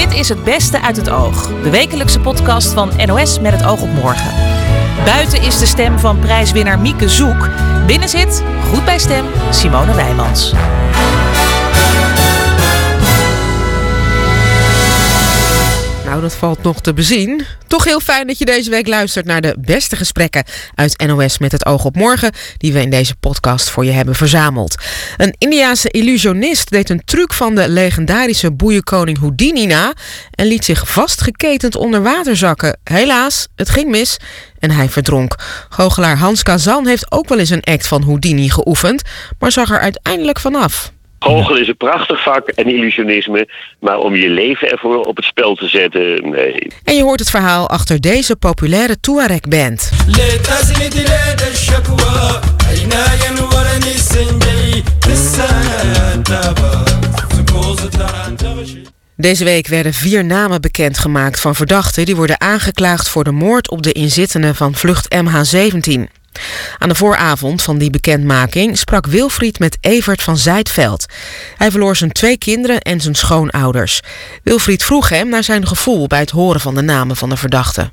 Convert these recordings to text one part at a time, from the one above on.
Dit is het beste uit het oog. De wekelijkse podcast van NOS met het oog op morgen. Buiten is de stem van prijswinnaar Mieke Zoek. Binnen zit, goed bij stem, Simone Wijmans. Nou, dat valt nog te bezien. Toch heel fijn dat je deze week luistert naar de beste gesprekken uit NOS met het oog op morgen, die we in deze podcast voor je hebben verzameld. Een Indiaanse illusionist deed een truc van de legendarische boeienkoning Houdini na en liet zich vastgeketend onder water zakken. Helaas, het ging mis en hij verdronk. Goochelaar Hans Kazan heeft ook wel eens een act van Houdini geoefend, maar zag er uiteindelijk vanaf. Goochelen is een prachtig vak en illusionisme, maar om je leven ervoor op het spel te zetten, nee. En je hoort het verhaal achter deze populaire Tuareg-band. Deze week werden vier namen bekendgemaakt van verdachten die worden aangeklaagd voor de moord op de inzittenden van vlucht MH17. Aan de vooravond van die bekendmaking sprak Wilfried met Evert van Zijtveld. Hij verloor zijn twee kinderen en zijn schoonouders. Wilfried vroeg hem naar zijn gevoel bij het horen van de namen van de verdachten.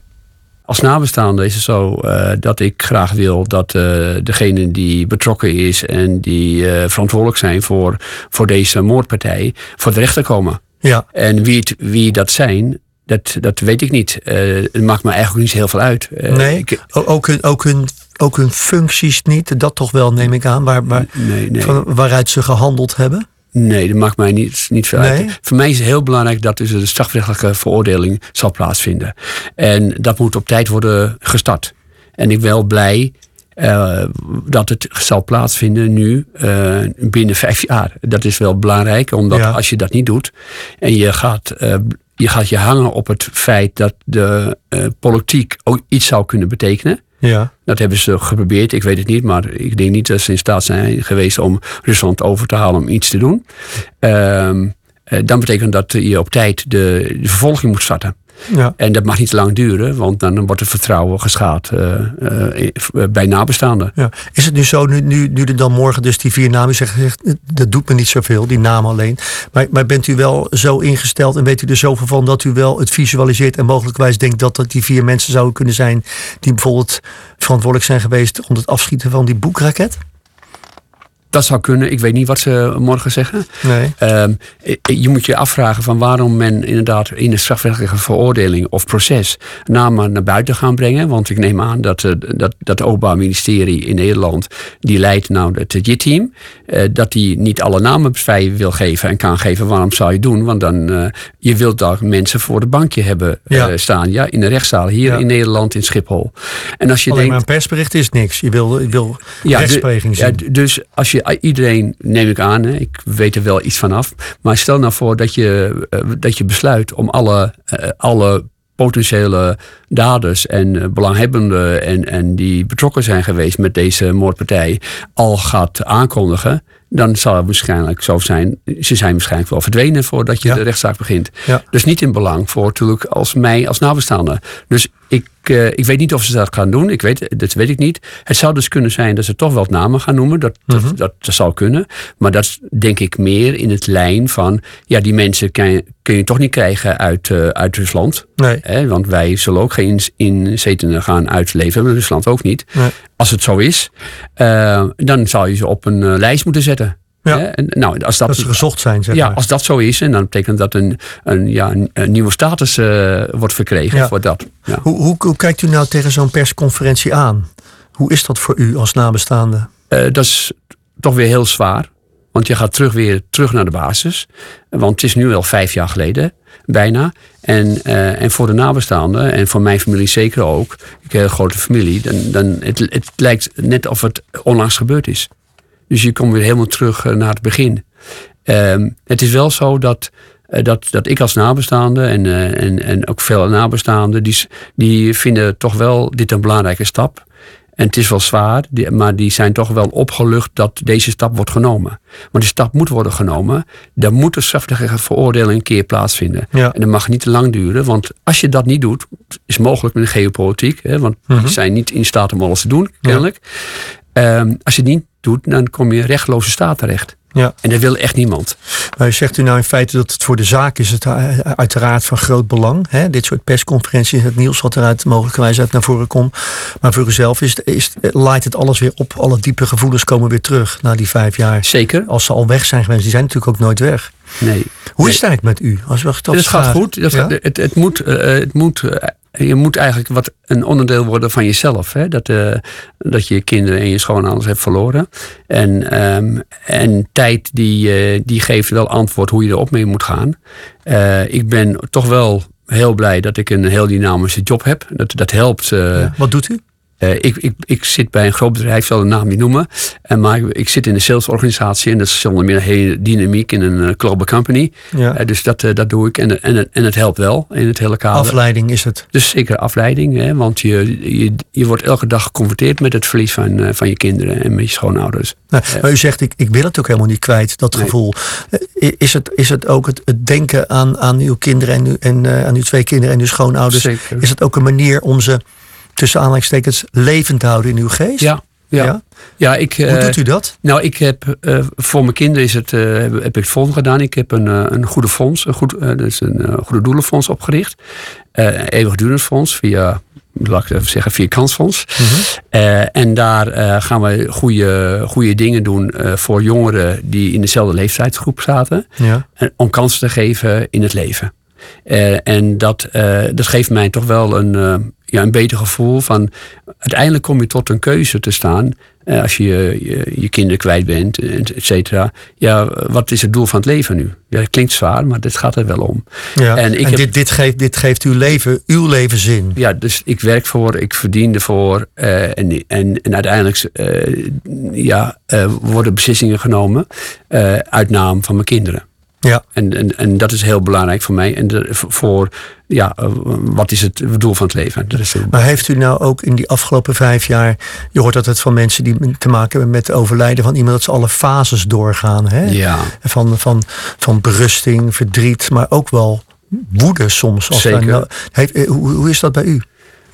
Als nabestaande is het zo uh, dat ik graag wil dat uh, degene die betrokken is en die uh, verantwoordelijk zijn voor, voor deze moordpartij voor de rechter komen. Ja. En wie, het, wie dat zijn, dat, dat weet ik niet. het maakt me eigenlijk niet heel veel uit. nee, ik, ook, hun, ook, hun, ook hun functies niet, dat toch wel neem ik aan, waar, waar, nee, nee. Van, waaruit ze gehandeld hebben? Nee, dat maakt mij niet, niet veel nee? uit. Voor mij is het heel belangrijk dat dus de strafrechtelijke veroordeling zal plaatsvinden. En dat moet op tijd worden gestart. En ik ben wel blij uh, dat het zal plaatsvinden nu uh, binnen vijf jaar. Dat is wel belangrijk, omdat ja. als je dat niet doet en je gaat, uh, je gaat je hangen op het feit dat de politiek ook iets zou kunnen betekenen. Ja. Dat hebben ze geprobeerd, ik weet het niet, maar ik denk niet dat ze in staat zijn geweest om Rusland over te halen om iets te doen. Uh, dan betekent dat je op tijd de, de vervolging moet starten. Ja. En dat mag niet te lang duren, want dan wordt het vertrouwen geschaad uh, uh, bij nabestaanden. Ja. Is het nu zo, nu, nu, nu er dan morgen dus die vier namen zeggen, dat doet me niet zoveel, die namen alleen. Maar, maar bent u wel zo ingesteld en weet u er zoveel van dat u wel het visualiseert en mogelijkwijs denkt dat dat die vier mensen zouden kunnen zijn die bijvoorbeeld verantwoordelijk zijn geweest om het afschieten van die boekraket? Dat zou kunnen. Ik weet niet wat ze morgen zeggen. Nee. Um, je moet je afvragen van waarom men inderdaad in de strafrechtelijke veroordeling of proces namen naar buiten gaan brengen. Want ik neem aan dat, uh, dat, dat het Openbaar Ministerie in Nederland, die leidt nou het JIT-team, uh, dat die niet alle namen vrij wil geven en kan geven. Waarom zou je doen? Want dan, uh, je wilt daar mensen voor de bankje hebben ja. staan. Ja, in de rechtszaal hier ja. in Nederland in Schiphol. En als je Alleen denkt, maar een persbericht is niks. Je wil, je wil ja, rechtspleging zien. Ja, dus als je iedereen, neem ik aan, hè, ik weet er wel iets van af. Maar stel nou voor dat je, uh, dat je besluit om alle, uh, alle potentiële daders en belanghebbenden en, en die betrokken zijn geweest met deze moordpartij al gaat aankondigen. Dan zal het waarschijnlijk zo zijn. Ze zijn waarschijnlijk wel verdwenen voordat je Ja. de rechtszaak begint. Ja. Dus niet in belang voor natuurlijk als mij als nabestaande. Dus ik, uh, ik weet niet of ze dat gaan doen. Ik weet, dat weet ik niet. Het zou dus kunnen zijn dat ze toch wel namen gaan noemen. Dat, Mhm. dat, dat, dat zou kunnen. Maar dat is denk ik meer in het lijn van... ja, die mensen kan, kun je toch niet krijgen uit, uh, uit Rusland. Nee. Hè? Want wij zullen ook geen inzetenen gaan uitleveren. Rusland ook niet. Nee. Als het zo is, uh, dan zou je ze op een lijst moeten zetten. Ja. Hè? En, nou, als dat, Dat ze gezocht zijn, zeg ja, maar. als dat zo is, en dan betekent dat een, een, ja, een, nieuwe status uh, wordt verkregen Ja. voor dat. Ja. Hoe, hoe, hoe kijkt u nou tegen zo'n persconferentie aan? Hoe is dat voor u als nabestaande? Uh, dat is toch weer heel zwaar. Want je gaat terug weer terug naar de basis. Want het is nu al vijf jaar geleden, bijna. En, uh, en voor de nabestaanden, en voor mijn familie zeker ook, ik heb een grote familie, dan, dan het, het lijkt net of het onlangs gebeurd is. Dus je komt weer helemaal terug uh, naar het begin. Um, het is wel zo dat, uh, dat, dat ik als nabestaande en, uh, en, en ook veel nabestaanden, die, die vinden toch wel dit een belangrijke stap. En het is wel zwaar, maar die zijn toch wel opgelucht dat deze stap wordt genomen. Maar die stap moet worden genomen. Dan moet een strafrechtelijke veroordeling een keer plaatsvinden. Ja. En dat mag niet te lang duren, want als je dat niet doet, is mogelijk met de geopolitiek, hè, want Mhm. die zijn niet in staat om alles te doen, kennelijk. Ja. Um, als je het niet doet, dan kom je rechtloze staat terecht. Ja. En dat wil echt niemand. Maar zegt u nou in feite dat het voor de zaak is het uh, uiteraard van groot belang. Hè? Dit soort persconferenties, het nieuws wat eruit mogelijkerwijs uit naar voren komt. Maar voor uzelf is, is, laait het alles weer op. Alle diepe gevoelens komen weer terug na die vijf jaar. Zeker. Als ze al weg zijn geweest. Die zijn natuurlijk ook nooit weg. Nee. Hoe nee. is het eigenlijk met u? Als we het gaat goed. Dat, Ja? het, het moet, uh, het moet uh, je moet eigenlijk wat een onderdeel worden van jezelf. Hè? Dat, uh, dat je je kinderen en je schoonouders hebt verloren. En, um, en tijd die, uh, die geeft wel antwoord hoe je erop mee moet gaan. Uh, ik ben toch wel heel blij dat ik een heel dynamische job heb. Dat, dat helpt. Wat doet u? Uh, ik, ik, ik zit bij een groot bedrijf, ik zal de naam niet noemen. Uh, maar ik, ik, zit in de salesorganisatie en dat is zonder meer een hele dynamiek in een uh, global company. Ja. dus dat, dat doe ik en, en, en het helpt wel in het hele kader. Afleiding is het. Dus zeker afleiding, hè, want je, je, je wordt elke dag geconfronteerd met het verlies van, van je kinderen en met je schoonouders. Nou, maar u zegt, ik, ik wil het ook helemaal niet kwijt, dat Nee. gevoel. Is het, is het ook het, het denken aan, aan uw kinderen en, uw, en aan uw twee kinderen en uw schoonouders? Zeker. Is het ook een manier om ze tussen aanhalingstekens levend houden in uw geest? Ja, ja. Ja? ja. ik, Hoe uh, doet u dat? Nou, ik heb uh, voor mijn kinderen is het, uh, heb, heb, ik het volgende gedaan. Ik heb een, een goede fonds, een, goed, dus een goede doelenfonds opgericht. eeuwigdurend fonds via, laat ik even zeggen, via kansfonds. -hmm. en daar gaan we goede, goede dingen doen voor jongeren die in dezelfde leeftijdsgroep zaten. Ja. om kansen te geven in het leven. en dat, dat geeft mij toch wel een ja, een beter gevoel van uiteindelijk kom je tot een keuze te staan uh, als je je, je kinderen kwijt bent, et cetera. Ja, wat is het doel van het leven nu? Ja, dat klinkt zwaar, maar dit gaat er wel om. Ja, en, ik en heb, dit, dit, geeft, dit geeft uw leven, uw leven zin. Ja, dus ik werk voor, ik verdien ervoor uh, en, en, en uiteindelijk uh, ja, worden beslissingen genomen uit naam van mijn kinderen. Ja. En, en, en dat is heel belangrijk voor mij. En de, voor, ja, uh, wat is het doel van het leven? Dat is. Maar heeft u nou ook in die afgelopen vijf jaar... je hoort altijd van mensen die te maken hebben met het overlijden van iemand... dat ze alle fases doorgaan. Hè? Ja. Van, van, van berusting, verdriet, maar ook wel woede soms. Als Zeker. Nou, heeft, hoe, hoe is dat bij u?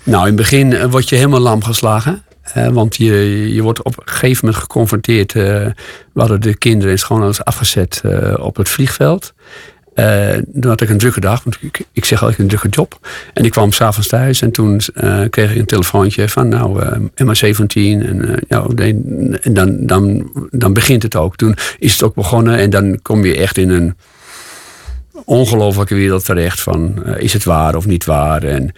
Nou, in het begin word je helemaal lam geslagen. Want je, je wordt op een gegeven moment geconfronteerd. Uh, we hadden de kinderen en schoonouders afgezet uh, op het vliegveld. toen had ik een drukke dag, want ik, ik zeg altijd een drukke job. En ik kwam s'avonds thuis en toen kreeg ik een telefoontje van nou, MA17. En, nou, en dan, dan, dan begint het ook. Toen is het ook begonnen en dan kom je echt in een ongelofelijke wereld terecht van is het waar of niet waar. En,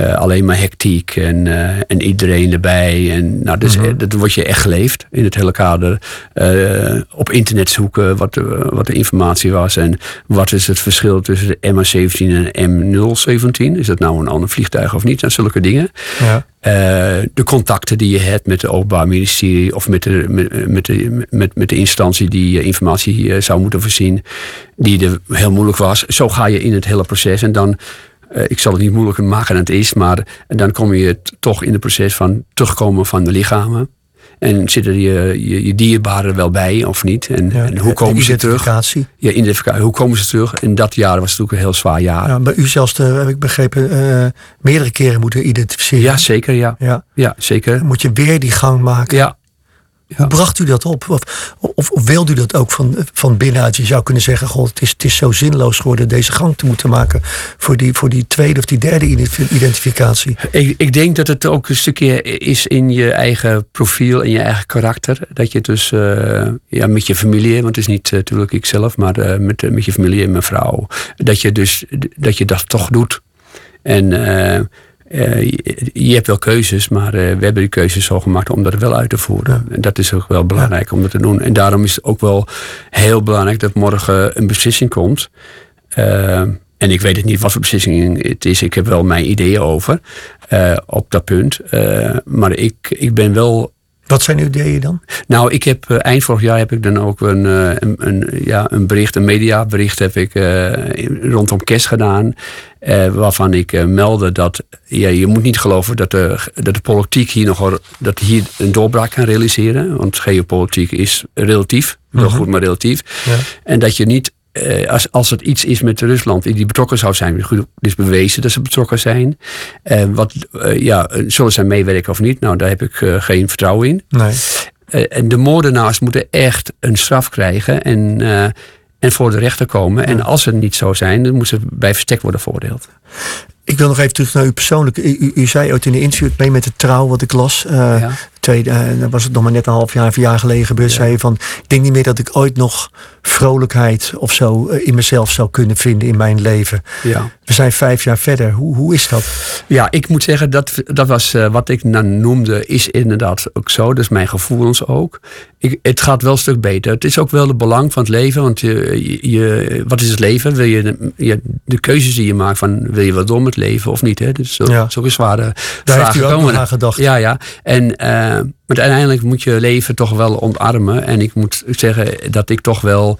uh, alleen maar hectiek en, uh, en iedereen erbij. En, nou, dus, mm -hmm. Dat wordt je echt geleefd in het hele kader. Uh, op internet zoeken wat, wat de informatie was. En wat is het verschil tussen de MH17 en M017? Is dat nou een ander vliegtuig of niet? En zulke dingen. Ja. de contacten die je hebt met het Openbaar Ministerie of met de, met, met de, met, met de instantie die informatie zou moeten voorzien, die er heel moeilijk was. Zo ga je in het hele proces en dan uh, ik zal het niet moeilijker maken dan het is, maar dan kom je toch in het proces van terugkomen van de lichamen. En zitten je, je, je dierbaren er wel bij of niet? En, ja, en hoe komen ze terug? Ja, identificatie. Hoe komen ze terug? En dat jaar was natuurlijk een heel zwaar jaar. Ja, bij u zelfs, de, heb ik begrepen, uh, meerdere keren moeten identificeren. Ja, zeker. Ja, ja. ja zeker. Dan moet je weer die gang maken. Ja. Hoe bracht u dat op? Of, of, of wilde u dat ook van, van binnenuit? Je zou kunnen zeggen, god, het is, het is zo zinloos geworden deze gang te moeten maken voor die, voor die tweede of die derde identificatie. Ik, ik denk dat het ook een stukje is in je eigen profiel en je eigen karakter. Dat je dus uh, ja, met je familie, want het is niet uh, natuurlijk ikzelf, maar uh, met, met je familie en mijn vrouw, dat je dus dat je dat toch doet. En uh, je, je, hebt wel keuzes, maar uh, we hebben die keuzes zo gemaakt om dat wel uit te voeren. Ja. En dat is ook wel belangrijk ja. om dat te doen. En daarom is het ook wel heel belangrijk dat morgen een beslissing komt. Uh, en ik weet het niet wat voor beslissing het is. Ik heb wel mijn ideeën over op dat punt. maar ik, ik ben wel wat zijn uw ideeën dan? Nou, ik heb uh, eind vorig jaar heb ik dan ook een, uh, een, een, ja, een bericht, een mediabericht heb ik uh, rondom kerst gedaan. waarvan ik meldde dat ja, je moet niet geloven dat de, dat de politiek hier nog dat hier een doorbraak kan realiseren. Want geopolitiek is relatief, wel Mhm. goed, maar relatief. Ja. En dat je niet uh, als, als het iets is met Rusland die betrokken zou zijn, goed, het is bewezen dat ze betrokken zijn. Uh, wat, uh, ja, zullen zij meewerken of niet? Nou, daar heb ik geen vertrouwen in. Nee. en de moordenaars moeten echt een straf krijgen en, en voor de rechter komen. En als ze niet zo zijn, dan moeten ze bij verstek worden veroordeeld. Ik wil nog even terug naar u persoonlijk. U, u, zei ooit in de interview mee met de trouw wat ik las. Uh, ja. Tweede, uh, was het nog maar net een half jaar, een jaar geleden gebeurd. Ja. Zei van, ik denk niet meer dat ik ooit nog vrolijkheid of zo uh, in mezelf zou kunnen vinden in mijn leven. Ja. We zijn vijf jaar verder. Hoe, hoe is dat? Ja, ik moet zeggen, dat, dat was wat ik nou noemde, is inderdaad ook zo. Dus mijn gevoelens ook. Ik, het gaat wel een stuk beter. Het is ook wel het belang van het leven. Want je, je, wat is het leven? Wil je, de, de keuzes die je maakt van wil je wat door met leven of niet? Hè? Dus zo, ja. zulke zware Daar heeft u ook aan gedacht. Ja, ja. En, uh, maar uiteindelijk moet je leven toch wel omarmen. En ik moet zeggen dat ik toch wel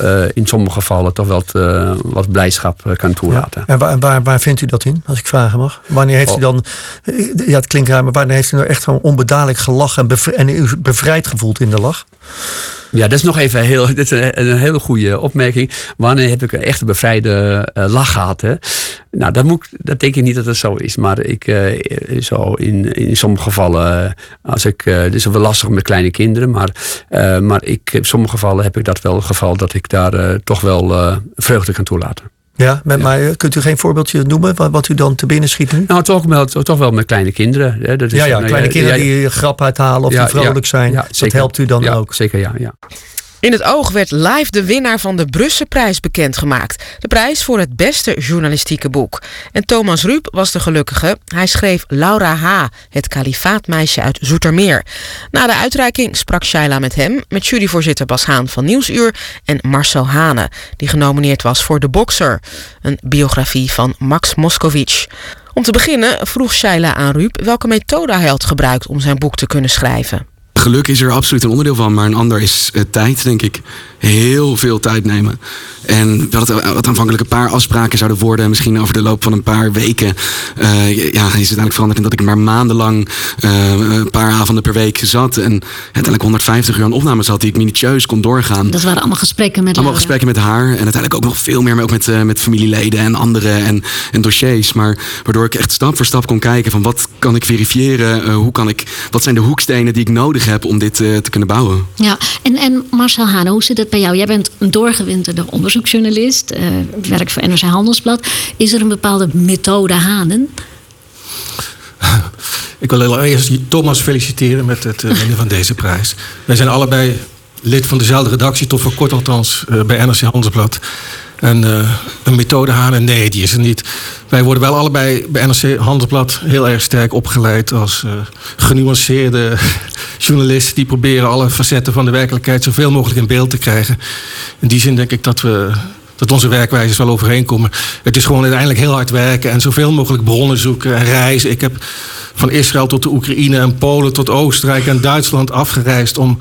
uh, in sommige gevallen toch wel uh, wat blijdschap kan toelaten. Ja. En waar, waar, waar, vindt u dat in, als ik vragen mag? Wanneer heeft oh. u dan, ja het klinkt raar, maar wanneer heeft u nou echt gewoon onbedadelijk gelachen en, en u bevrijd gevoeld in de lach? Ja, dat is nog even heel, dit is een, hele goede opmerking. Wanneer heb ik een echte bevrijde uh, lach gehad? Hè? Nou, dat, moet, dat denk ik niet dat het zo is. Maar ik, uh, zo in, in sommige gevallen, als ik, uh, het is wel lastig met kleine kinderen, maar, maar ik, in sommige gevallen heb ik dat wel het geval dat ik daar toch wel vreugde kan toelaten. Ja, met, ja. maar kunt u geen voorbeeldje noemen wat, wat u dan te binnen schiet nu? Nou, toch wel, toch wel met kleine kinderen. Hè. Dat is, ja, ja, nou, kleine kinderen die grap uithalen of die vrolijk zijn. dat helpt u dan ook? Zeker, ja. ja. In het oog werd live de winnaar van de Brusselprijs bekendgemaakt. De prijs voor het beste journalistieke boek. En Thomas Ruip was de gelukkige. Hij schreef Laura H., het kalifaatmeisje uit Zoetermeer. Na de uitreiking sprak Shaila met hem, met juryvoorzitter Bas Haan van Nieuwsuur en Marcel Hane, die genomineerd was voor De Boxer, een biografie van Max Moskowitz. Om te beginnen vroeg Shaila aan Ruip welke methode hij had gebruikt om zijn boek te kunnen schrijven geluk is er absoluut een onderdeel van, maar een ander is uh, tijd, denk ik. Heel veel tijd nemen. En we hadden wat aanvankelijk een paar afspraken zouden worden. Misschien over de loop van een paar weken. Uh, ja, is het uiteindelijk veranderd in dat ik maar maandenlang uh, een paar avonden per week zat. En uiteindelijk 150 uur aan opnames had die ik minutieus kon doorgaan. Dat waren allemaal gesprekken met Allemaal gesprekken met haar. En uiteindelijk ook nog veel meer ook met, met familieleden en anderen en, en dossiers. Maar waardoor ik echt stap voor stap kon kijken van wat kan ik verifiëren? hoe kan ik, wat zijn de hoekstenen die ik nodig heb om dit te kunnen bouwen? Ja, en, en Marcel Hane, hoe zit het bij jou? Jij bent een doorgewinterde onderzoeksjournalist, uh, werkt voor NRC Handelsblad. Is er een bepaalde methode Hanen? Ik wil eerst Thomas feliciteren met het uh, winnen van deze prijs. Wij zijn allebei lid van dezelfde redactie, tot voor kort althans, uh, bij NRC Handelsblad. En uh, een methode Hanen, nee, die is er niet. Wij worden wel allebei bij NRC Handelsblad heel erg sterk opgeleid als uh, genuanceerde journalisten die proberen alle facetten van de werkelijkheid zoveel mogelijk in beeld te krijgen. In die zin denk ik dat we dat onze werkwijzes wel overeenkomen. Het is gewoon uiteindelijk heel hard werken en zoveel mogelijk bronnen zoeken en reizen. Ik heb van Israël tot de Oekraïne en Polen tot Oostenrijk en Duitsland afgereisd om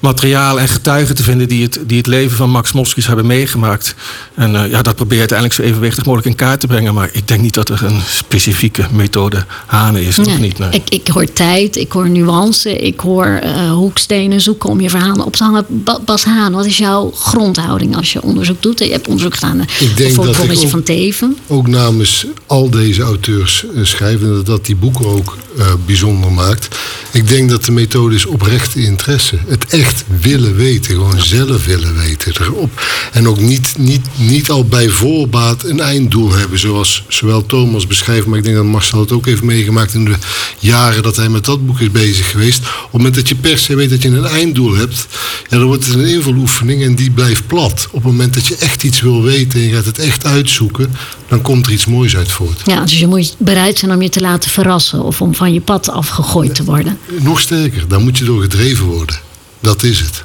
materiaal en getuigen te vinden die het, die het leven van Max Moskis hebben meegemaakt. En uh, ja, dat probeer je uiteindelijk zo evenwichtig mogelijk in kaart te brengen. Maar ik denk niet dat er een specifieke methode Hanen is. Nee, niet, nee. ik, ik hoor tijd, ik hoor nuance, ik hoor uh, hoekstenen zoeken om je verhalen op te hangen. Bas Haan, wat is jouw grondhouding als je onderzoek doet? Je hebt onderzoek gedaan ik denk voor het Bronnetje van Teven. Ook namens al deze auteurs uh, schrijven dat dat die boeken ook bijzonder maakt. Ik denk dat de methode is oprechte interesse. Het echt willen weten. Gewoon zelf willen weten. Erop. En ook niet, niet, niet al bij voorbaat een einddoel hebben. Zoals zowel Thomas beschrijft. Maar ik denk dat Marcel het ook heeft meegemaakt in de jaren dat hij met dat boek is bezig geweest. Op het moment dat je per se weet dat je een einddoel hebt. Ja, dan wordt het een invuloefening en die blijft plat. Op het moment dat je echt iets wil weten en je gaat het echt uitzoeken. Dan komt er iets moois uit voort. Ja, dus je moet bereid zijn om je te laten verrassen. Of om van je pad afgegooid te worden. Nog sterker, daar moet je door gedreven worden. Dat is het.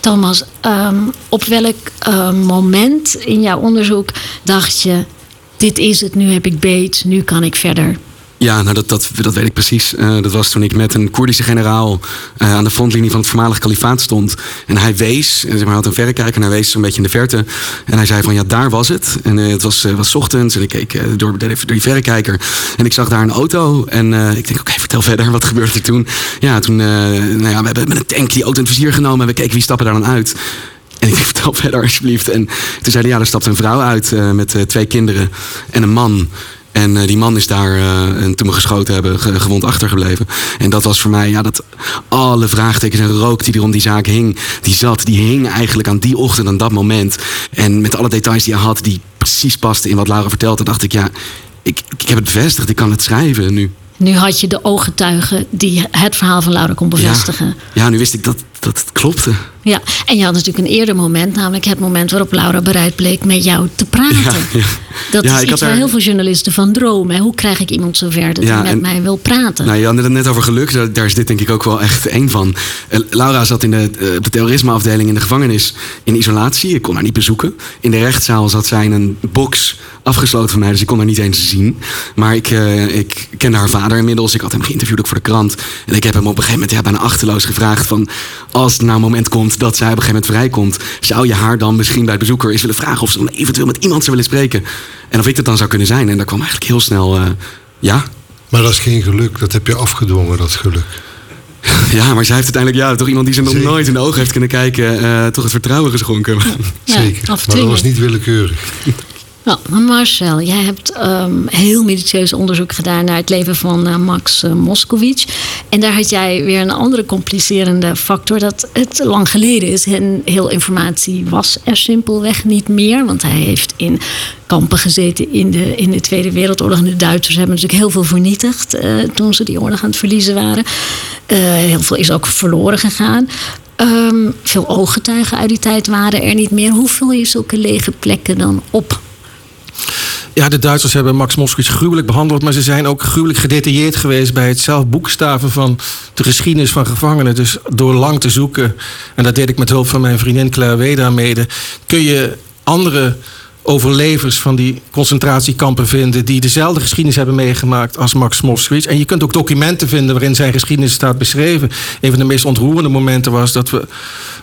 Thomas, um, op welk uh, moment in jouw onderzoek dacht je: dit is het, nu heb ik beet, nu kan ik verder? Ja, nou dat, dat, dat weet ik precies. Uh, dat was toen ik met een Koerdische generaal uh, aan de frontlinie van het voormalige kalifaat stond. En hij wees, zeg maar, hij had een verrekijker en hij wees zo'n beetje in de verte. En hij zei van ja, daar was het. En het was, was ochtends en ik keek door, die verrekijker. En ik zag daar een auto. En ik denk, oké, vertel verder, wat gebeurde er toen? Ja, toen, nou ja, we hebben met een tank die auto in het vizier genomen. En we keken wie stappen daar dan uit. En ik vertel verder alsjeblieft. En toen zei hij, ja, er stapte een vrouw uit met twee kinderen en een man. En eh, die man is daar, eh, en toen we geschoten hebben, ge- gewond achtergebleven. En dat was voor mij, ja, dat alle vraagtekens en rook die er om die zaak hing, die zat, die hing eigenlijk aan die ochtend, aan dat moment. En met alle details die hij had, die precies pasten in wat Laura vertelde, dacht ik, ja, ik, ik heb het bevestigd, ik kan het schrijven nu. Nu had je de ooggetuigen die het verhaal van Laura kon bevestigen. Ja, ja, nu wist ik dat, dat het klopte. Ja, en je had natuurlijk een eerder moment, namelijk het moment waarop Laura bereid bleek met jou te praten. Ja, ja. Dat Ja, is iets waar heel veel journalisten van dromen. Hoe krijg ik iemand zover dat hij met en- mij wil praten? Nou, je had het net over geluk. Daar- Daar is dit denk ik ook wel echt één van. Eh, Laura zat in de, eh, de terrorismeafdeling in de gevangenis in isolatie. Ik kon haar niet bezoeken. In de rechtszaal zat zij in een box afgesloten van mij. Dus ik kon haar niet eens zien. Maar ik, eh, ik kende haar vader inmiddels. Ik had hem geïnterviewd ook voor de krant. En ik heb hem op een gegeven moment ja, bijna achterloos gevraagd van... als er nou een moment komt dat zij op een gegeven moment vrijkomt... zou je haar dan misschien bij het bezoeker eens willen vragen... of ze dan eventueel met iemand zou willen spreken? En of ik dat dan zou kunnen zijn. En daar kwam eigenlijk heel snel... eh, ja, Maar dat is geen geluk, dat heb je afgedwongen, dat geluk. Ja, maar zij heeft uiteindelijk ja, toch iemand die ze nog Zeker. nooit in de ogen heeft kunnen kijken, eh, toch het vertrouwen geschonken. Ja, Zeker. Maar dat was niet willekeurig. Nou, Marcel, jij hebt ehm, heel minutieus onderzoek gedaan naar het leven van eh, Max uh, Moskowitz. En daar had jij weer een andere complicerende factor, dat het lang geleden is. En heel informatie was er simpelweg niet meer, want hij heeft in kampen gezeten in de, in de Tweede Wereldoorlog. En de Duitsers hebben natuurlijk heel veel vernietigd eh, toen ze die oorlog aan het verliezen waren. Heel veel is ook verloren gegaan. Ehm, veel ooggetuigen uit die tijd waren er niet meer. Hoe vul je zulke lege plekken dan op? Ja, de Duitsers hebben Max Moskowitz gruwelijk behandeld, maar ze zijn ook gruwelijk gedetailleerd geweest bij het zelf boekstaven van de geschiedenis van gevangenen. Dus door lang te zoeken, en dat deed ik met hulp van mijn vriendin Claire Weda mede, kun je andere overlevers van die concentratiekampen vinden die dezelfde geschiedenis hebben meegemaakt als Max Moskowitz. En je kunt ook documenten vinden waarin zijn geschiedenis staat beschreven. Een van de meest ontroerende momenten was dat we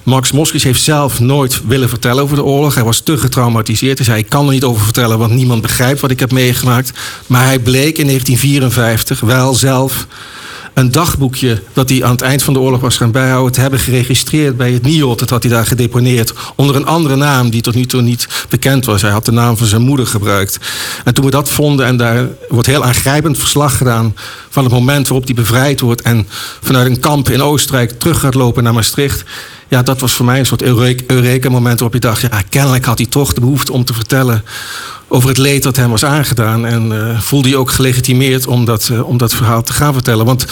Max Moskowitz heeft zelf nooit willen vertellen over de oorlog. Hij was te getraumatiseerd. Hij zei: Ik kan er niet over vertellen, want niemand begrijpt wat ik heb meegemaakt. Maar hij bleek in 1954 wel zelf een dagboekje dat hij aan het eind van de oorlog was gaan bijhouden, te hebben geregistreerd bij het NIOD. Dat had hij daar gedeponeerd onder een andere naam die tot nu toe niet bekend was. Hij had de naam van zijn moeder gebruikt. En toen we dat vonden, en daar wordt heel aangrijpend verslag gedaan van het moment waarop hij bevrijd wordt en vanuit een kamp in Oostenrijk terug gaat lopen naar Maastricht. Ja, dat was voor mij een soort Eureka-moment waarop je dacht, ja, kennelijk had hij toch de behoefte om te vertellen over het leed dat hem was aangedaan. En uh, voelde hij ook gelegitimeerd om dat, uh, om dat verhaal te gaan vertellen. Want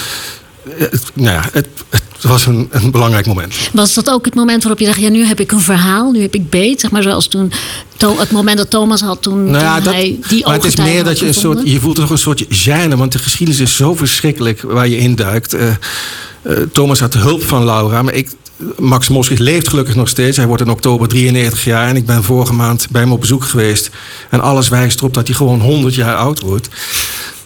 uh, het, nou ja, het, het was een, een, belangrijk moment. Was dat ook het moment waarop je dacht, ja, nu heb ik een verhaal, nu heb ik beet? Zeg maar zoals toen, het moment dat Thomas had toen, nou ja, toen dat, hij die Maar het is meer dat je een soort, je voelt toch een soort gêne. Want de geschiedenis is zo verschrikkelijk waar je induikt. Uh, Thomas had hulp van Laura, maar ik, Max Moskowitz leeft gelukkig nog steeds. Hij wordt in oktober 93 jaar. En ik ben vorige maand bij hem op bezoek geweest. En alles wijst erop dat hij gewoon 100 jaar oud wordt.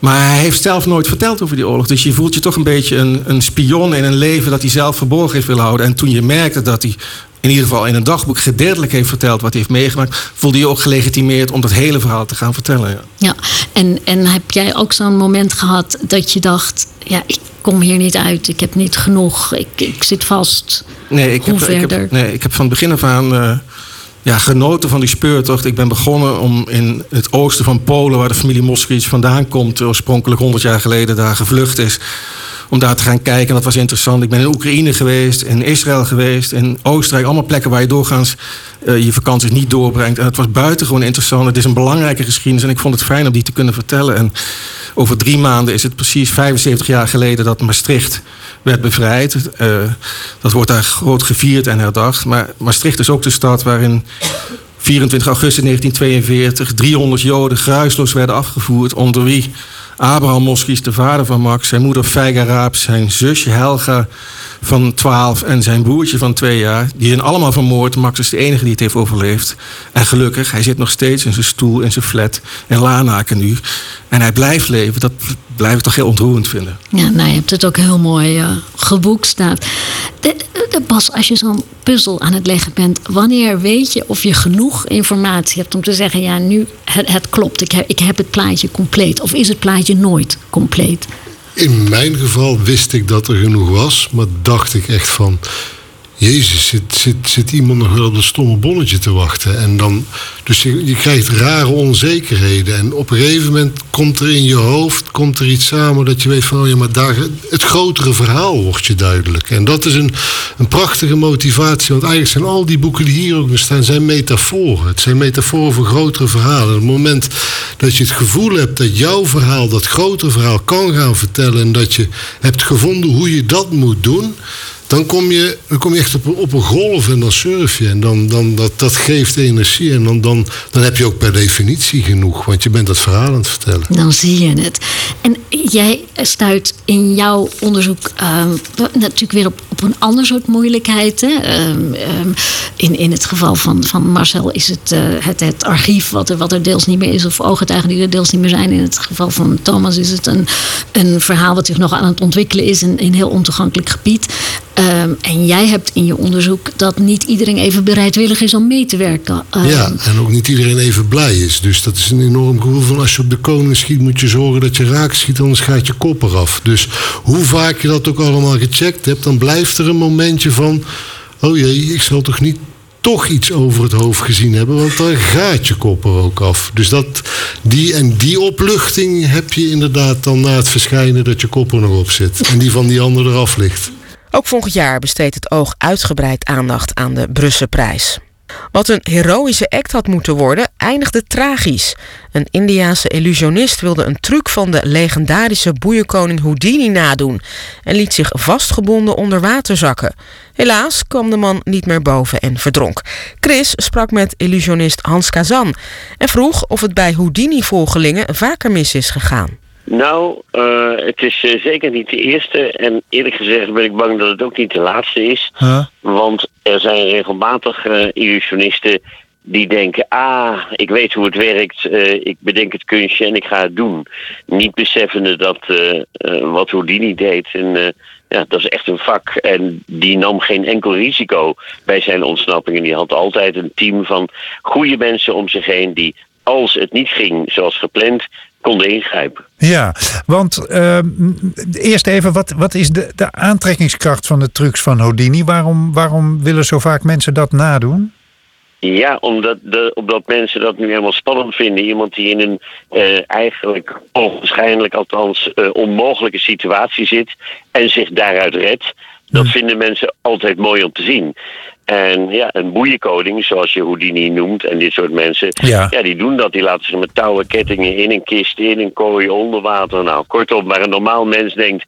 Maar hij heeft zelf nooit verteld over die oorlog. Dus je voelt je toch een beetje een, een spion in een leven dat hij zelf verborgen heeft willen houden. En toen je merkte dat hij in ieder geval in een dagboek gedeeltelijk heeft verteld wat hij heeft meegemaakt, voelde je ook gelegitimeerd om dat hele verhaal te gaan vertellen. Ja, ja en, en heb jij ook zo'n moment gehad dat je dacht, ja, ik kom hier niet uit, ik heb niet genoeg, ik, ik zit vast. Nee ik, heb, ik heb, nee, ik heb van begin af aan uh, ja, genoten van die speurtocht. Ik ben begonnen om in het oosten van Polen, waar de familie Moskowitz vandaan komt, oorspronkelijk 100 jaar geleden daar gevlucht is om daar te gaan kijken. Dat was interessant. Ik ben in Oekraïne geweest, in Israël geweest, in Oostenrijk. Allemaal plekken waar je doorgaans uh, je vakanties niet doorbrengt. En het was buitengewoon interessant. Het is een belangrijke geschiedenis en ik vond het fijn om die te kunnen vertellen. En over drie maanden is het precies 75 jaar geleden dat Maastricht werd bevrijd. Uh, dat wordt daar groot gevierd en herdacht. Maar Maastricht is ook de stad waarin 24 augustus 1942 300 Joden gruisloos werden afgevoerd. Onder wie Abraham Moskowitz, de vader van Max, zijn moeder Feiga Raap, zijn zusje Helga van 12 en zijn broertje van 2 jaar. Die zijn allemaal vermoord. Max is de enige die het heeft overleefd. En gelukkig, hij zit nog steeds in zijn stoel, in zijn flat in Lanaken nu. En hij blijft leven. Dat blijf ik toch heel ontroerend vinden. Ja, nou, je hebt het ook heel mooi uh, geboekstaafd. De, de, Bas, als je zo'n puzzel aan het leggen bent, wanneer weet je of je genoeg informatie hebt om te zeggen: ja, nu het, klopt, ik ik heb het plaatje compleet? Of is het plaatje nooit compleet? In mijn geval wist ik dat er genoeg was, maar dacht ik echt van. Jezus, zit, zit, zit iemand nog wel op dat stomme bonnetje te wachten? En dan Dus je, je krijgt rare onzekerheden. En op een gegeven moment komt er in je hoofd komt er iets samen dat je weet van, oh ja, maar daar, het grotere verhaal wordt je duidelijk. En dat is een, een prachtige motivatie. Want eigenlijk zijn al die boeken die hier ook staan, zijn metaforen. Het zijn metaforen voor grotere verhalen. Op het moment dat je het gevoel hebt dat jouw verhaal dat grotere verhaal kan gaan vertellen en dat je hebt gevonden hoe je dat moet doen, dan kom je, dan kom je echt op, op een golf en dan surf je. En dan, dan, dat, dat geeft energie. En dan, dan, dan heb je ook per definitie genoeg. Want je bent dat verhaal aan het vertellen. Dan zie je het. En jij stuit in jouw onderzoek ehm, natuurlijk weer op, op een ander soort moeilijkheid. Ehm, ehm, in, in het geval van, van Marcel is het, eh, het het archief wat er, wat er deels niet meer is. Of ooggetuigen die er deels niet meer zijn. In het geval van Thomas is het een, een verhaal wat zich nog aan het ontwikkelen is. In een heel ontoegankelijk gebied. Ehm, en jij hebt in je onderzoek dat niet iedereen even bereidwillig is om mee te werken. Ehm, ja, en ook niet iedereen even blij is. Dus dat is een enorm gevoel van als je op de koning schiet, moet je zorgen dat je raak schiet, anders gaat je kop eraf. Dus hoe vaak je dat ook allemaal gecheckt hebt, dan blijft er een momentje van: oh jee, ik zal toch niet toch iets over het hoofd gezien hebben, want dan gaat je kop er ook af. Dus dat, die, en die opluchting heb je inderdaad dan na het verschijnen dat je kop er nog op zit. En die van die ander eraf ligt. Ook volgend jaar besteedt het oog uitgebreid aandacht aan de Brusselprijs. Wat een heroïsche act had moeten worden, eindigde tragisch. Een Indiaanse illusionist wilde een truc van de legendarische boeierkoning Houdini nadoen en liet zich vastgebonden onder water zakken. Helaas kwam de man niet meer boven en verdronk. Chris sprak met illusionist Hans Kazan en vroeg of het bij Houdini-volgelingen vaker mis is gegaan. Nou, uh, het is uh, zeker niet de eerste. En eerlijk gezegd ben ik bang dat het ook niet de laatste is. Huh? Want er zijn regelmatig uh, illusionisten die denken: ah, ik weet hoe het werkt, ik bedenk het kunstje en ik ga het doen. Niet beseffende dat wat Houdini deed. En ja, dat is echt een vak. En die nam geen enkel risico bij zijn ontsnappingen. Die had altijd een team van goede mensen om zich heen die als het niet ging zoals gepland, konden ingrijpen. Ja, want uh, eerst even, wat, wat is de, de aantrekkingskracht van de trucs van Houdini? Waarom, waarom willen zo vaak mensen dat nadoen? Ja, omdat, de, omdat mensen dat nu helemaal spannend vinden. Iemand die in een uh, eigenlijk onwaarschijnlijk, althans uh, onmogelijke situatie zit en zich daaruit redt. Dat vinden mensen altijd mooi om te zien. En ja, een boeienkoning, zoals je Houdini noemt, en dit soort mensen, Ja. ja, die doen dat. Die laten zich met touwen, kettingen in een kist, in een kooi, onder water. Nou, kortom, waar een normaal mens denkt,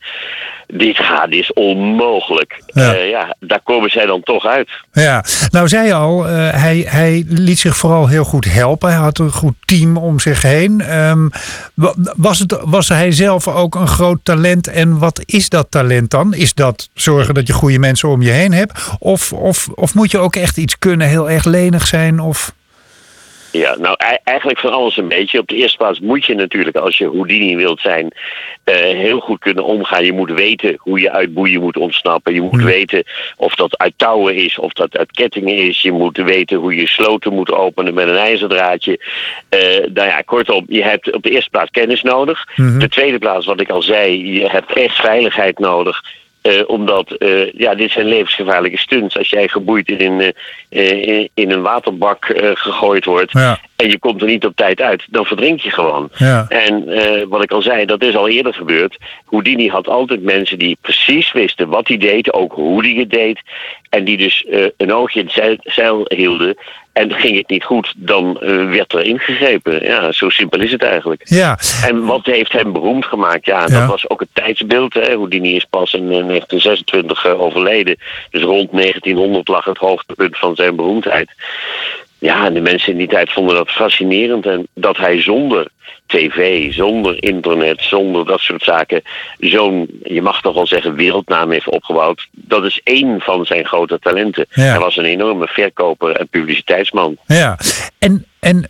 dit gaat, dit is onmogelijk. Ja. Ja. ja, daar komen zij dan toch uit. Ja, nou zei je al, eh, hij, hij liet zich vooral heel goed helpen. Hij had een goed team om zich heen. Ehm, wa- was, het, was hij zelf ook een groot talent? En wat is dat talent dan? Is dat zorgen dat je goede mensen om je heen hebt? Of, of, of moet je ook echt iets kunnen, heel erg lenig zijn? Of... Ja, nou ei- eigenlijk van alles een beetje. Op de eerste plaats moet je natuurlijk, als je Houdini wilt zijn, eh, heel goed kunnen omgaan. Je moet weten hoe je uit boeien moet ontsnappen. Je moet weten of dat uit touwen is, of dat uit kettingen is. Je moet weten hoe je sloten moet openen met een ijzerdraadje. Eh nou ja, kortom, je hebt op de eerste plaats kennis nodig. Mhm. De tweede plaats, wat ik al zei, je hebt echt veiligheid nodig. Eh, omdat, eh, ja, dit zijn levensgevaarlijke stunts. Als jij geboeid in een, eh, in, een waterbak gegooid wordt Ja. en je komt er niet op tijd uit, dan verdrink je gewoon. Ja. En wat ik al zei, dat is al eerder gebeurd. Houdini had altijd mensen die precies wisten wat hij deed, ook hoe hij het deed. En die dus een oogje in het zeil hielden. En ging het niet goed, dan eh, werd er ingegrepen. Ja, zo simpel is het eigenlijk. Ja, En wat heeft hem beroemd gemaakt? Ja, Ja. dat was ook het tijdsbeeld. Hè. Houdini is pas in eh, 1926 eh, overleden. Dus rond 1900 lag het hoogtepunt van zijn beroemdheid. Ja, en de mensen in die tijd vonden dat fascinerend. En dat hij zonder tv, zonder internet, zonder dat soort zaken... zo'n, je mag toch wel zeggen, wereldnaam heeft opgebouwd. Dat is één van zijn grote talenten. Ja. Hij was een enorme verkoper en publiciteitsman. ja. En, en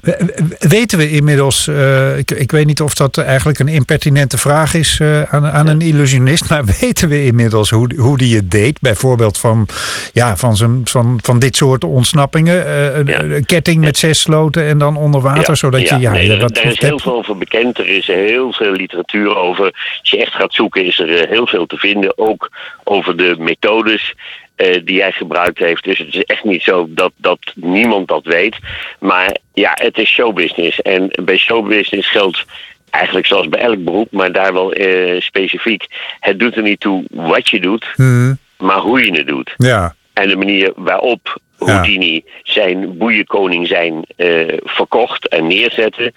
weten we inmiddels, eh, ik, ik weet niet of dat eigenlijk een impertinente vraag is eh, aan, aan een illusionist, maar weten we inmiddels hoe, hoe die het deed? Bijvoorbeeld van, ja, van, zijn, van, van dit soort ontsnappingen, eh, een, Ja. een ketting met zes sloten en dan onder water, zodat je, ja, nee, daar, wat, daar wat is heel heb- veel over bekend. Er is heel veel literatuur over. Als je echt gaat zoeken, is er eh, heel veel te vinden. Ook over de methodes. eh, die hij gebruikt heeft. Dus het is echt niet zo dat, dat niemand dat weet. Maar ja, het is showbusiness. En bij showbusiness geldt eigenlijk zoals bij elk beroep, maar daar wel eh, specifiek. Het doet er niet toe wat je doet, maar hoe je het doet. Ja. En de manier waarop Houdini zijn boeienkoning zijn eh, verkocht en neerzette.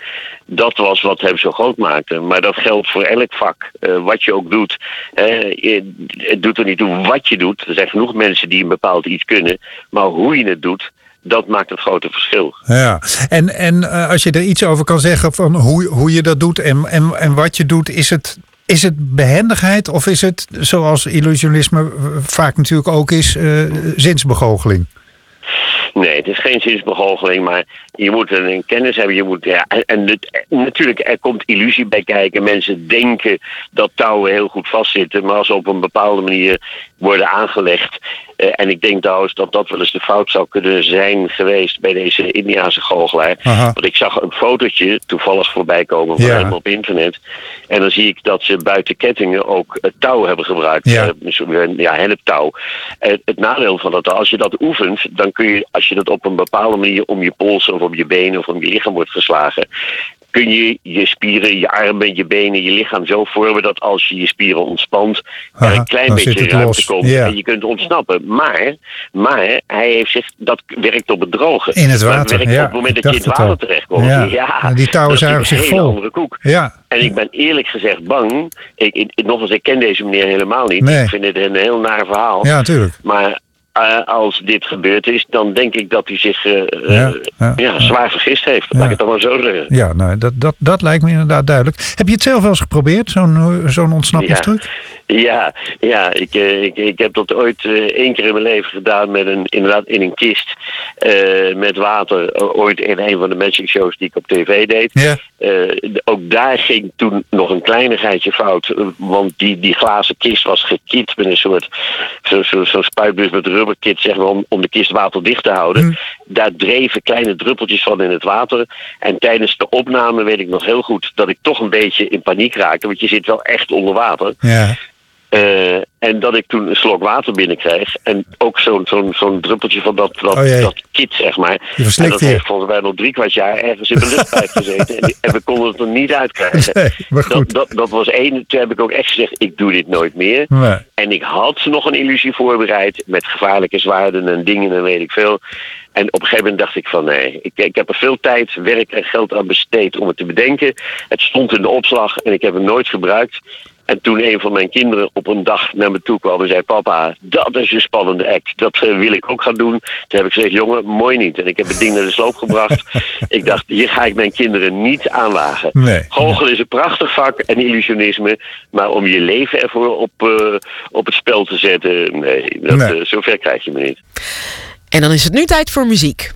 Dat was wat hem zo groot maakte. Maar dat geldt voor elk vak. Eh, wat je ook doet. eh, het doet er niet toe wat je doet. Er zijn genoeg mensen die een bepaald iets kunnen. Maar hoe je het doet, dat maakt het grote verschil. Ja, en, en als je er iets over kan zeggen van hoe, hoe je dat doet en, en, en wat je doet, is het, is het behendigheid of is het, zoals illusionisme vaak natuurlijk ook is, eh, zinsbegoocheling? Nee, het is geen zinsbegoocheling, maar je moet een, kennis hebben. Je moet, ja, en, natuurlijk, er komt illusie bij kijken. Mensen denken dat touwen heel goed vastzitten, maar als ze op een bepaalde manier worden aangelegd. eh, en ik denk trouwens dat dat wel eens de fout zou kunnen zijn geweest bij deze Indiaanse goochelaar. Aha. Want ik zag een fotootje toevallig voorbij komen van Ja. hem op internet. En dan zie ik dat ze buiten kettingen ook touw hebben gebruikt. Ja. Misschien, ja, henneptouw. Eh, het nadeel van dat, als je dat oefent, dan kun je, als je dat op een bepaalde manier om je polsen of om je benen of om je lichaam wordt geslagen, kun je je spieren, je armen, je benen, je lichaam zo vormen dat als je je spieren ontspant, er een klein beetje ruimte los. komt Ja. en je kunt ontsnappen. Maar, maar hij heeft zich, dat werkt op het droge. In het Dat water, werkt ja, op het moment dat je in het water terechtkomt. Ja, Ja, en die touwen dat een zich vol. andere koek. Ja, En ik ben eerlijk gezegd bang. Ik, ik, nogmaals, ik ken deze meneer helemaal niet. Nee. Ik vind het een heel naar verhaal. ja natuurlijk. Maar eh, als dit gebeurd is, dan denk ik dat hij zich eh, Ja, eh, ja, ja, zwaar vergist heeft. Laat ik het dan maar zo zeggen. Ja, nou, dat, dat, dat lijkt me inderdaad duidelijk. Heb je het zelf wel eens geprobeerd, zo'n zo'n ontsnappingstruc? Ja, ja ik, ik, ik heb dat ooit één keer in mijn leven gedaan met een, inderdaad in een kist met water. Ooit in een van de magic shows die ik op tv deed. Ja. Ook daar ging toen nog een kleinigheidje fout. Want die, die glazen kist was gekit met een soort zo'n zo, zo spuitbus met rubberkit, zeg maar, om, om de kist waterdicht te houden. Daar dreven kleine druppeltjes van in het water. En tijdens de opname weet ik nog heel goed dat ik toch een beetje in paniek raakte. Want je zit wel echt onder water. Ja. Eh, en dat ik toen een slok water binnenkreeg. En ook zo'n zo'n zo'n druppeltje van dat, dat, Oh dat kit, zeg maar. Je en dat heeft volgens mij nog drie kwart jaar ergens in de luchtpijp gezeten. En, en we konden het er niet uitkrijgen. Nee, maar Dat, goed. dat, dat was één. Toen heb ik ook echt gezegd, ik doe dit nooit meer. Nee. En ik had nog een illusie voorbereid met gevaarlijke zwaarden en dingen en weet ik veel. En op een gegeven moment dacht ik van nee, ik, ik heb er veel tijd, werk en geld aan besteed om het te bedenken. Het stond in de opslag en ik heb het nooit gebruikt. En toen een van mijn kinderen op een dag naar me toe kwam en zei: Papa, dat is een spannende act. Dat eh, wil ik ook gaan doen. Toen heb ik gezegd: Jongen, mooi niet. En ik heb het ding naar de sloop gebracht. ik dacht: Hier ga ik mijn kinderen niet aanwagen. Nee. Goochelen is een prachtig vak en illusionisme. Maar om je leven ervoor op, eh, op het spel te zetten, nee, dat, Nee. eh, zover krijg je me niet. En dan is het nu tijd voor muziek.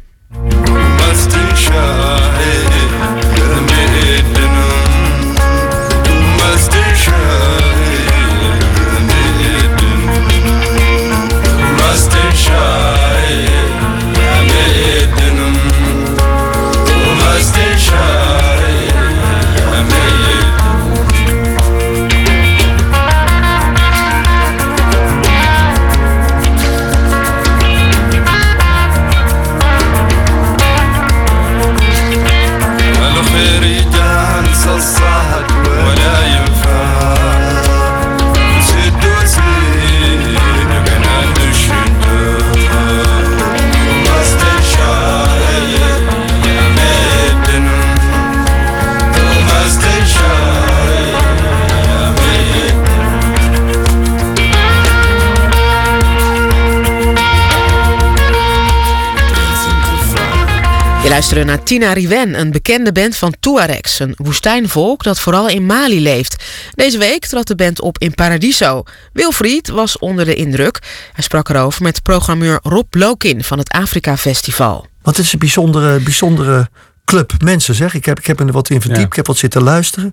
Je luisterde naar Tina Riwen, een bekende band van Tuaregs, een woestijnvolk dat vooral in Mali leeft. Deze week trad de band op in Paradiso. Wilfried was onder de indruk. Hij sprak erover met programmeur Rob Lokin van het Afrika Festival. Het is een bijzondere, bijzondere club mensen, zeg. Ik heb, ik heb er wat in verdiept, ik heb wat zitten luisteren.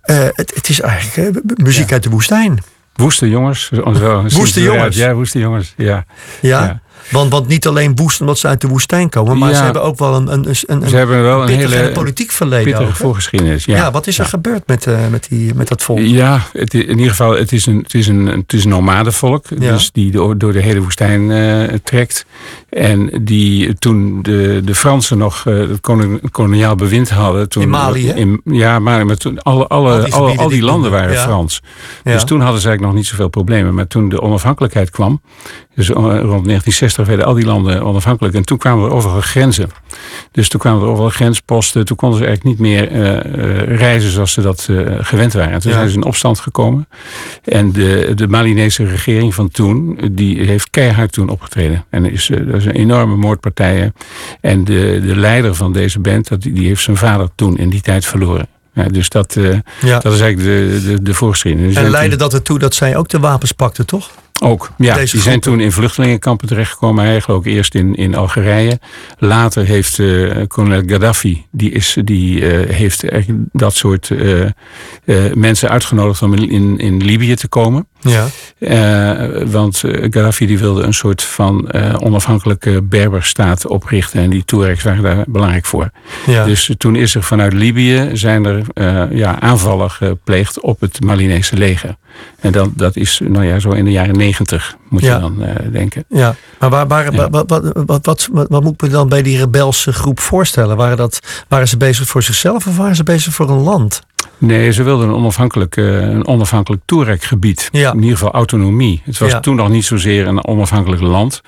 Eh, het, het is eigenlijk eh, muziek uit de woestijn. Woeste jongens. Zo, Woeste jongens. Ja, woeste jongens. Ja. Ja. Want, want niet alleen woest omdat ze uit de woestijn komen, maar Ja. ze hebben ook wel een, een, een, Ze hebben wel een hele politiek verleden. voorgeschiedenis. Ja. Ja, wat is er gebeurd met, eh, met, die, met dat volk? Ja, het, in ieder geval, het is een, het is een, het is een nomadenvolk. Dus die door, door de hele woestijn eh, trekt. En die toen de, de Fransen nog eh, het koning- koloniaal bewind hadden. Toen, In Mali, hè? in- ja, maar, maar toen alle, alle, Al die gebieden al die landen waren ja. Frans. Ja. Dus toen hadden ze eigenlijk nog niet zoveel problemen. Maar toen de onafhankelijkheid kwam, dus eh, rond 1960 werden al die landen onafhankelijk. En toen kwamen er overal grenzen. Dus toen kwamen er overal grensposten. Toen konden ze eigenlijk niet meer eh, reizen zoals ze dat gewend waren. En toen Ja. zijn ze in opstand gekomen. En de, de Malinese regering van toen, die heeft keihard toen opgetreden. En is, een enorme moordpartijen. En de, de leider van deze band, dat, die heeft zijn vader toen in die tijd verloren. Ja, dus dat, eh, Ja. dat is eigenlijk de, de, de voorgeschiedenis. En zijn leidde dat ertoe dat zij ook de wapens pakten, toch? ook, ja. Deze die zijn groepen. toen in vluchtelingenkampen terechtgekomen. Eigenlijk ook eerst in, in Algerije. Later heeft eh kolonel Gaddafi, die, is, die eh, heeft eigenlijk dat soort mensen uitgenodigd om in, in, in Libië te komen. Ja. Eh, want eh, Gaddafi die wilde een soort van eh, onafhankelijke Berberstaat oprichten. En die Tuaregs waren daar belangrijk voor. Ja. Dus toen is er vanuit Libië zijn er ja, aanvallen gepleegd op het Malinese leger. En dat, dat is nou ja, zo in de jaren negentig, moet Ja. je dan eh, denken. Ja, maar waar, waar, Ja. Wat, wat, wat, wat, wat, moet me dan bij die rebelse groep voorstellen? Waren, dat, waren ze bezig voor zichzelf of waren ze bezig voor een land? Nee, ze wilden een onafhankelijk, eh, een onafhankelijk Touareg-gebied. Ja. In ieder geval autonomie. Het was toen nog niet zozeer een onafhankelijk land,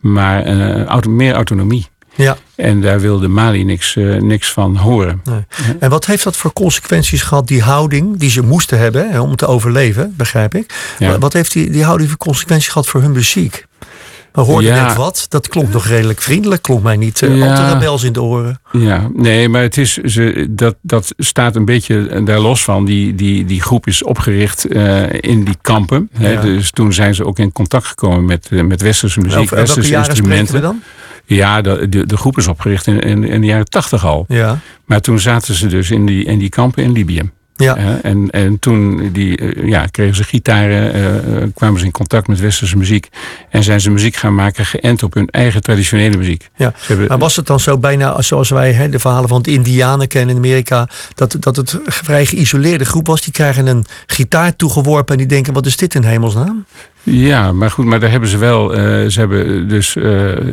maar eh, auto, meer autonomie. Ja. En daar wilde Mali niks, eh, niks van horen. Nee. En wat heeft dat voor consequenties gehad, die houding die ze moesten hebben hè, om te overleven, begrijp ik? Ja. Wat heeft die, die houding voor consequenties gehad voor hun muziek? We hoorden Ja. net wat, dat klonk nog redelijk vriendelijk, klonk mij niet eh, Ja. al te rebels in de oren. Ja, nee, maar het is, ze, dat, dat staat een beetje daar los van. Die, die, die groep is opgericht eh, in die kampen. Hè. Dus toen zijn ze ook in contact gekomen met, met westerse muziek, Over welke westerse jaren spreken we instrumenten. dan? Ja, de, de, de groep is opgericht in, in, in de jaren tachtig al. Ja. Maar toen zaten ze dus in die, in die kampen in Libië. Ja. En, en toen die, eh, ja, kregen ze gitaren, eh, eh, kwamen ze in contact met westerse muziek. En zijn ze muziek gaan maken geënt op hun eigen traditionele muziek. Ja. Hebben, Maar was het dan zo bijna zoals wij hè, de verhalen van de Indianen kennen in Amerika, dat, dat het een vrij geïsoleerde groep was? Die krijgen een gitaar toegeworpen en die denken: wat is dit in hemelsnaam? Ja, maar goed, maar daar hebben ze wel. eh, ze hebben dus. eh,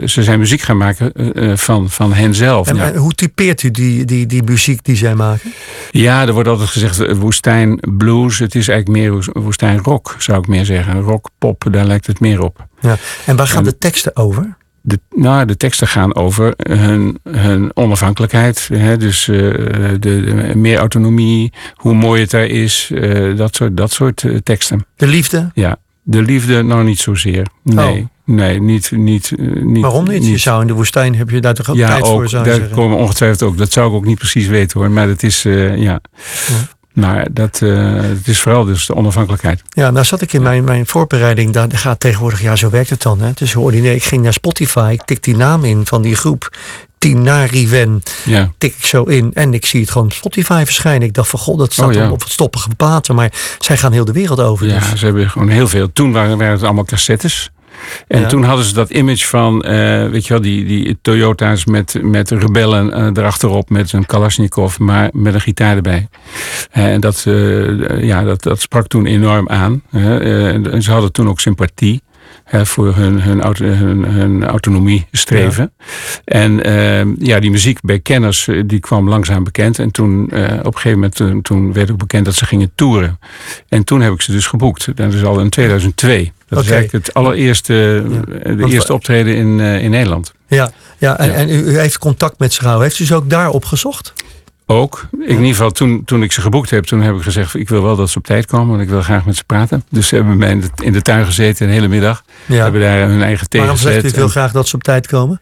ze zijn muziek gaan maken eh, van, van henzelf. En, en hoe typeert u die, die, die muziek die zij maken? ja, er wordt altijd gezegd woestijn blues. Het is eigenlijk meer woes- woestijn rock, zou ik meer zeggen. Rock, pop, daar lijkt het meer op. Ja. En waar gaan En- de teksten over? De, nou, de teksten gaan over hun, hun onafhankelijkheid. Hè, dus de, de- meer autonomie, hoe mooi het daar is. dat soort, dat soort teksten. De liefde? Ja, de liefde nou niet zozeer. Nee, nee niet, niet, eh, niet. Oh. Waarom niet? Je zou in de woestijn heb je daar toch ook ja, tijd ook, voor, zou daar zeggen? komen ongetwijfeld ook. Dat zou ik ook niet precies weten hoor. Maar dat is, eh, ja. Maar dat, eh, het is vooral dus de onafhankelijkheid. Ja, nou zat ik in mijn, mijn voorbereiding, daar gaat tegenwoordig, ja zo werkt het dan. Hè? Het is ordinair. Ik ging naar Spotify, ik tik die naam in van die groep. Tinariwen, Ja. tik ik zo in en ik zie het gewoon op Spotify verschijnen. Ik dacht van god, dat staat Oh, ja. dan op het stoppige platen. Maar zij gaan heel de wereld over. Ja, dus. ze hebben gewoon heel veel. Toen waren, waren het allemaal cassettes. En Ja. toen hadden ze dat image van, eh, weet je wel, die, die Toyota's met, met rebellen eh, erachterop met een Kalashnikov, maar met een gitaar erbij. Eh, En dat, ja, dat, dat sprak toen enorm aan. en ze hadden toen ook sympathie. Voor hun, hun, auto, hun, hun autonomie streven. En eh, ja, die muziek bij kenners eh, die kwam langzaam bekend. En toen eh, op een gegeven moment toen, toen werd ook bekend dat ze gingen toeren. En toen heb ik ze dus geboekt. Dat is al in 2002. Dat is Oké. eigenlijk het allereerste eh, de Want- eerste optreden in, in Nederland. Ja, ja, en, Ja. en u, u heeft contact met ze gehouden. Heeft u ze ook daar opgezocht? Ook. Ik, in ieder geval, toen, toen ik ze geboekt heb, toen heb ik gezegd... ik wil wel dat ze op tijd komen, want ik wil graag met ze praten. Dus ze hebben mij in de, in de tuin gezeten een hele middag. Ja. Hebben daar hun eigen thee Waarom zegt u ik wil graag dat ze op tijd komen?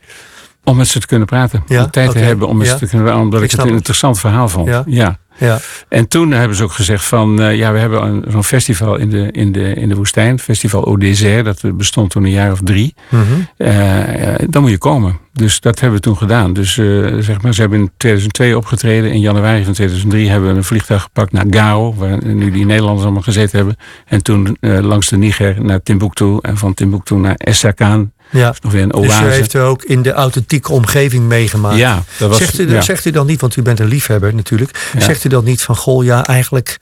Om met ze te kunnen praten. Ja, om tijd te hebben om met Ja. ze te kunnen omdat Ik ik, het een het. interessant verhaal vond. Ja. Ja. En toen hebben ze ook gezegd van, eh, ja, we hebben een- zo'n festival in de, in, de, in de woestijn. Festival Au Désert, dat bestond toen een jaar of drie. Mhm. Eh, eh, dan moet je komen. Dus dat hebben we toen gedaan. Dus zeg maar, ze hebben in 2002 opgetreden. In januari van 2003 hebben we een vliegtuig gepakt naar Gao, waar nu die Nederlanders allemaal gezeten hebben. En toen langs de Niger naar Timbuktu en van Timbuktu naar Essakan. Ja. Is nog weer een oase. Dus u heeft er ook in de authentieke omgeving meegemaakt. Ja, dat was, zegt, u, ja. zegt u dan niet, want u bent een liefhebber natuurlijk. Zegt u dan niet van, goh ja, eigenlijk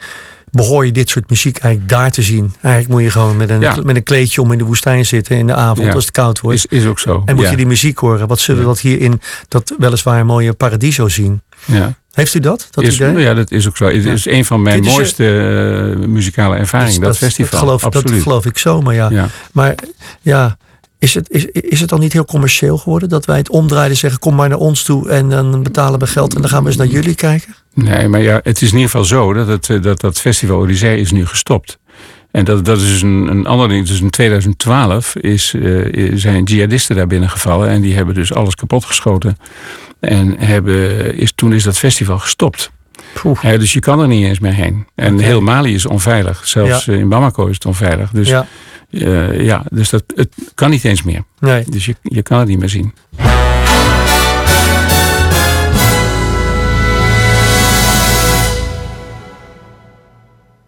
behoor je dit soort muziek eigenlijk daar te zien. Eigenlijk moet je gewoon met een, met een kleedje om in de woestijn zitten in de avond als het koud wordt. Is, is ook zo. En moet je die muziek horen. Wat zullen we dat hier in dat weliswaar mooie paradiso zien? Ja. Heeft u dat? dat is, idee? Ja, dat is ook zo. Het is een van mijn mooiste uh, muzikale ervaringen, dat, dat, festival. Dat geloof, Absoluut. dat geloof ik zo, maar ja. ja. Maar ja, is het, is, is het dan niet heel commercieel geworden? Dat wij het omdraaien zeggen, kom maar naar ons toe en dan betalen we geld en dan gaan we eens naar jullie kijken? Nee, maar ja, het is in ieder geval zo dat het, dat, dat festival Odyssee is nu gestopt. En dat, dat is dus een, een ander ding. Dus in 2012 is, uh, zijn jihadisten daar binnengevallen en die hebben dus alles kapotgeschoten. En hebben, is, toen is dat festival gestopt. Ja, dus je kan er niet eens meer heen. En okay. heel Mali is onveilig. Zelfs ja. in Bamako is het onveilig. Dus ja, ja dus dat, het kan niet eens meer. Nee. Dus je, je kan het niet meer zien.